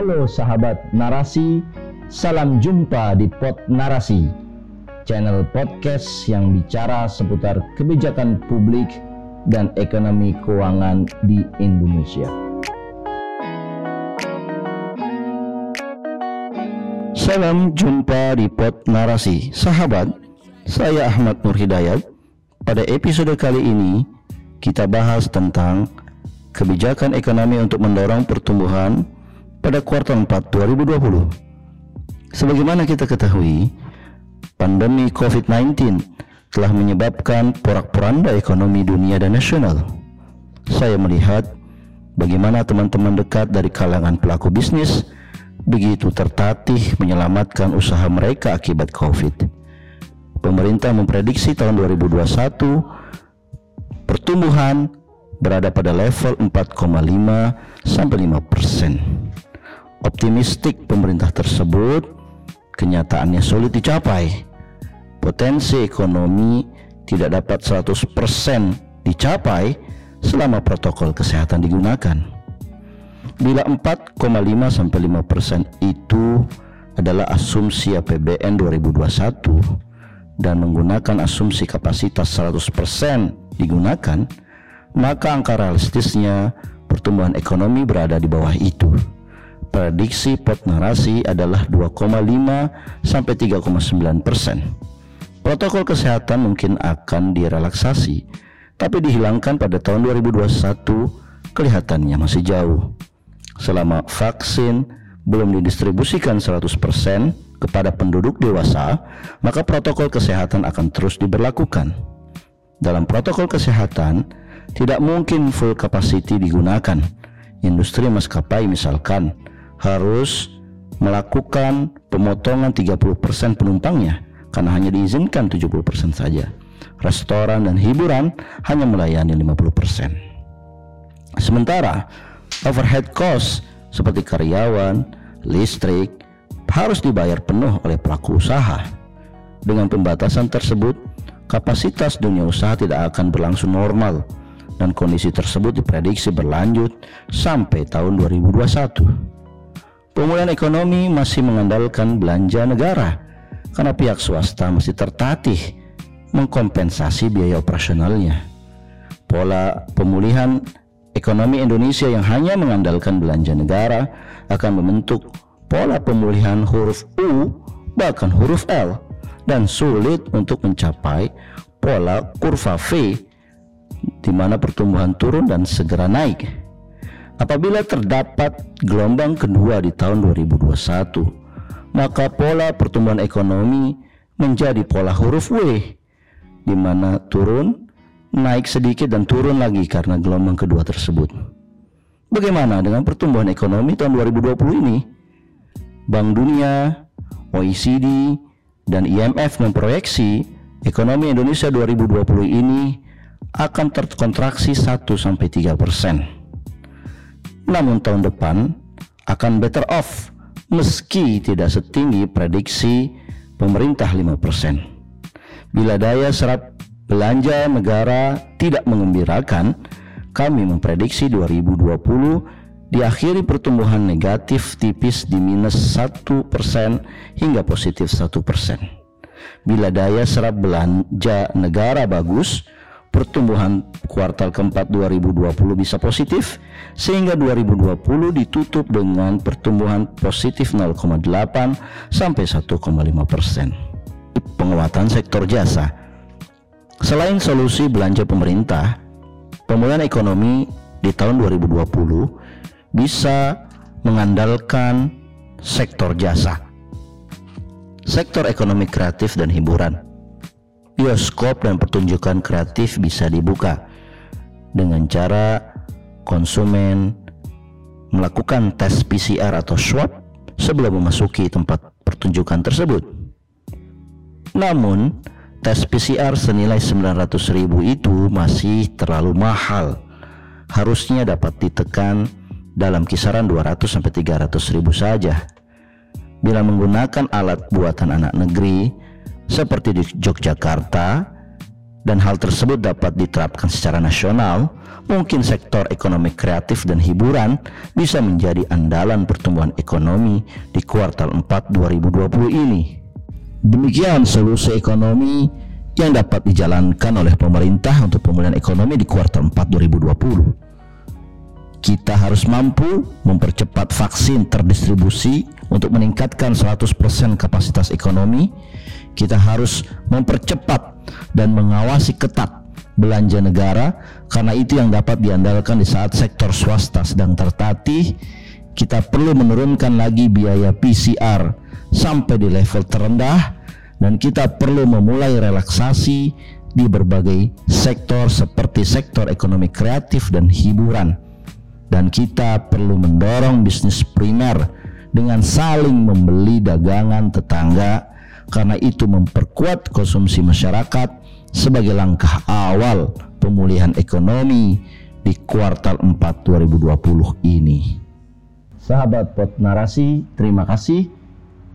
Halo sahabat narasi, salam jumpa di Pot Narasi, channel podcast yang bicara seputar kebijakan publik dan ekonomi keuangan di Indonesia. Salam jumpa di Pot Narasi, sahabat. Saya Ahmad Nur Hidayat. Pada episode kali ini, kita bahas tentang kebijakan ekonomi untuk mendorong pertumbuhan pada kuartal 4 2020. Sebagaimana kita ketahui, pandemi COVID-19 telah menyebabkan porak-poranda ekonomi dunia dan nasional. Saya melihat bagaimana teman-teman dekat dari kalangan pelaku bisnis begitu tertatih menyelamatkan usaha mereka akibat COVID. Pemerintah memprediksi tahun 2021 pertumbuhan berada pada level 4,5 sampai 5 persen. Optimistik pemerintah tersebut kenyataannya sulit dicapai. Potensi ekonomi tidak dapat 100% dicapai selama protokol kesehatan digunakan. Bila 4,5 sampai 5 persen itu adalah asumsi APBN 2021 dan menggunakan asumsi kapasitas 100 persen digunakan, maka angka realistisnya pertumbuhan ekonomi berada di bawah itu prediksi pot narasi adalah 2,5 sampai 3,9 persen. Protokol kesehatan mungkin akan direlaksasi, tapi dihilangkan pada tahun 2021 kelihatannya masih jauh. Selama vaksin belum didistribusikan 100% kepada penduduk dewasa, maka protokol kesehatan akan terus diberlakukan. Dalam protokol kesehatan, tidak mungkin full capacity digunakan. Industri maskapai misalkan harus melakukan pemotongan 30% penumpangnya karena hanya diizinkan 70% saja. Restoran dan hiburan hanya melayani 50%. Sementara overhead cost seperti karyawan, listrik harus dibayar penuh oleh pelaku usaha. Dengan pembatasan tersebut, kapasitas dunia usaha tidak akan berlangsung normal dan kondisi tersebut diprediksi berlanjut sampai tahun 2021. Pemulihan ekonomi masih mengandalkan belanja negara karena pihak swasta masih tertatih mengkompensasi biaya operasionalnya. Pola pemulihan ekonomi Indonesia yang hanya mengandalkan belanja negara akan membentuk pola pemulihan huruf U bahkan huruf L dan sulit untuk mencapai pola kurva V di mana pertumbuhan turun dan segera naik. Apabila terdapat gelombang kedua di tahun 2021, maka pola pertumbuhan ekonomi menjadi pola huruf W, di mana turun, naik sedikit dan turun lagi karena gelombang kedua tersebut. Bagaimana dengan pertumbuhan ekonomi tahun 2020 ini? Bank Dunia, OECD, dan IMF memproyeksi ekonomi Indonesia 2020 ini akan terkontraksi 1 sampai 3 persen namun tahun depan akan better off meski tidak setinggi prediksi pemerintah 5%. Bila daya serap belanja negara tidak mengembirakan, kami memprediksi 2020 diakhiri pertumbuhan negatif tipis di minus 1% hingga positif 1%. Bila daya serap belanja negara bagus, pertumbuhan kuartal keempat 2020 bisa positif sehingga 2020 ditutup dengan pertumbuhan positif 0,8 sampai 1,5 persen. Penguatan sektor jasa. Selain solusi belanja pemerintah, pemulihan ekonomi di tahun 2020 bisa mengandalkan sektor jasa, sektor ekonomi kreatif dan hiburan bioskop dan pertunjukan kreatif bisa dibuka dengan cara konsumen melakukan tes PCR atau swab sebelum memasuki tempat pertunjukan tersebut. Namun, tes PCR senilai 900 ribu itu masih terlalu mahal. Harusnya dapat ditekan dalam kisaran 200 sampai 300 ribu saja. Bila menggunakan alat buatan anak negeri seperti di Yogyakarta dan hal tersebut dapat diterapkan secara nasional, mungkin sektor ekonomi kreatif dan hiburan bisa menjadi andalan pertumbuhan ekonomi di kuartal 4 2020 ini. Demikian solusi ekonomi yang dapat dijalankan oleh pemerintah untuk pemulihan ekonomi di kuartal 4 2020. Kita harus mampu mempercepat vaksin terdistribusi untuk meningkatkan 100% kapasitas ekonomi. Kita harus mempercepat dan mengawasi ketat belanja negara karena itu yang dapat diandalkan di saat sektor swasta sedang tertatih. Kita perlu menurunkan lagi biaya PCR sampai di level terendah dan kita perlu memulai relaksasi di berbagai sektor seperti sektor ekonomi kreatif dan hiburan. Dan kita perlu mendorong bisnis primer dengan saling membeli dagangan tetangga karena itu memperkuat konsumsi masyarakat sebagai langkah awal pemulihan ekonomi di kuartal 4 2020 ini. Sahabat pot narasi, terima kasih.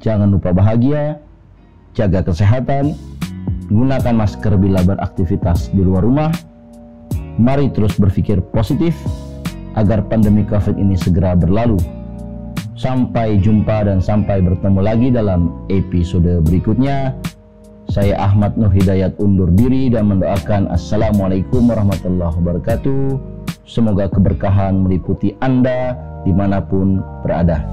Jangan lupa bahagia, jaga kesehatan, gunakan masker bila beraktivitas di luar rumah. Mari terus berpikir positif agar pandemi COVID ini segera berlalu. Sampai jumpa dan sampai bertemu lagi dalam episode berikutnya. Saya Ahmad Nur Hidayat undur diri dan mendoakan Assalamualaikum warahmatullahi wabarakatuh. Semoga keberkahan meliputi Anda di mana pun berada.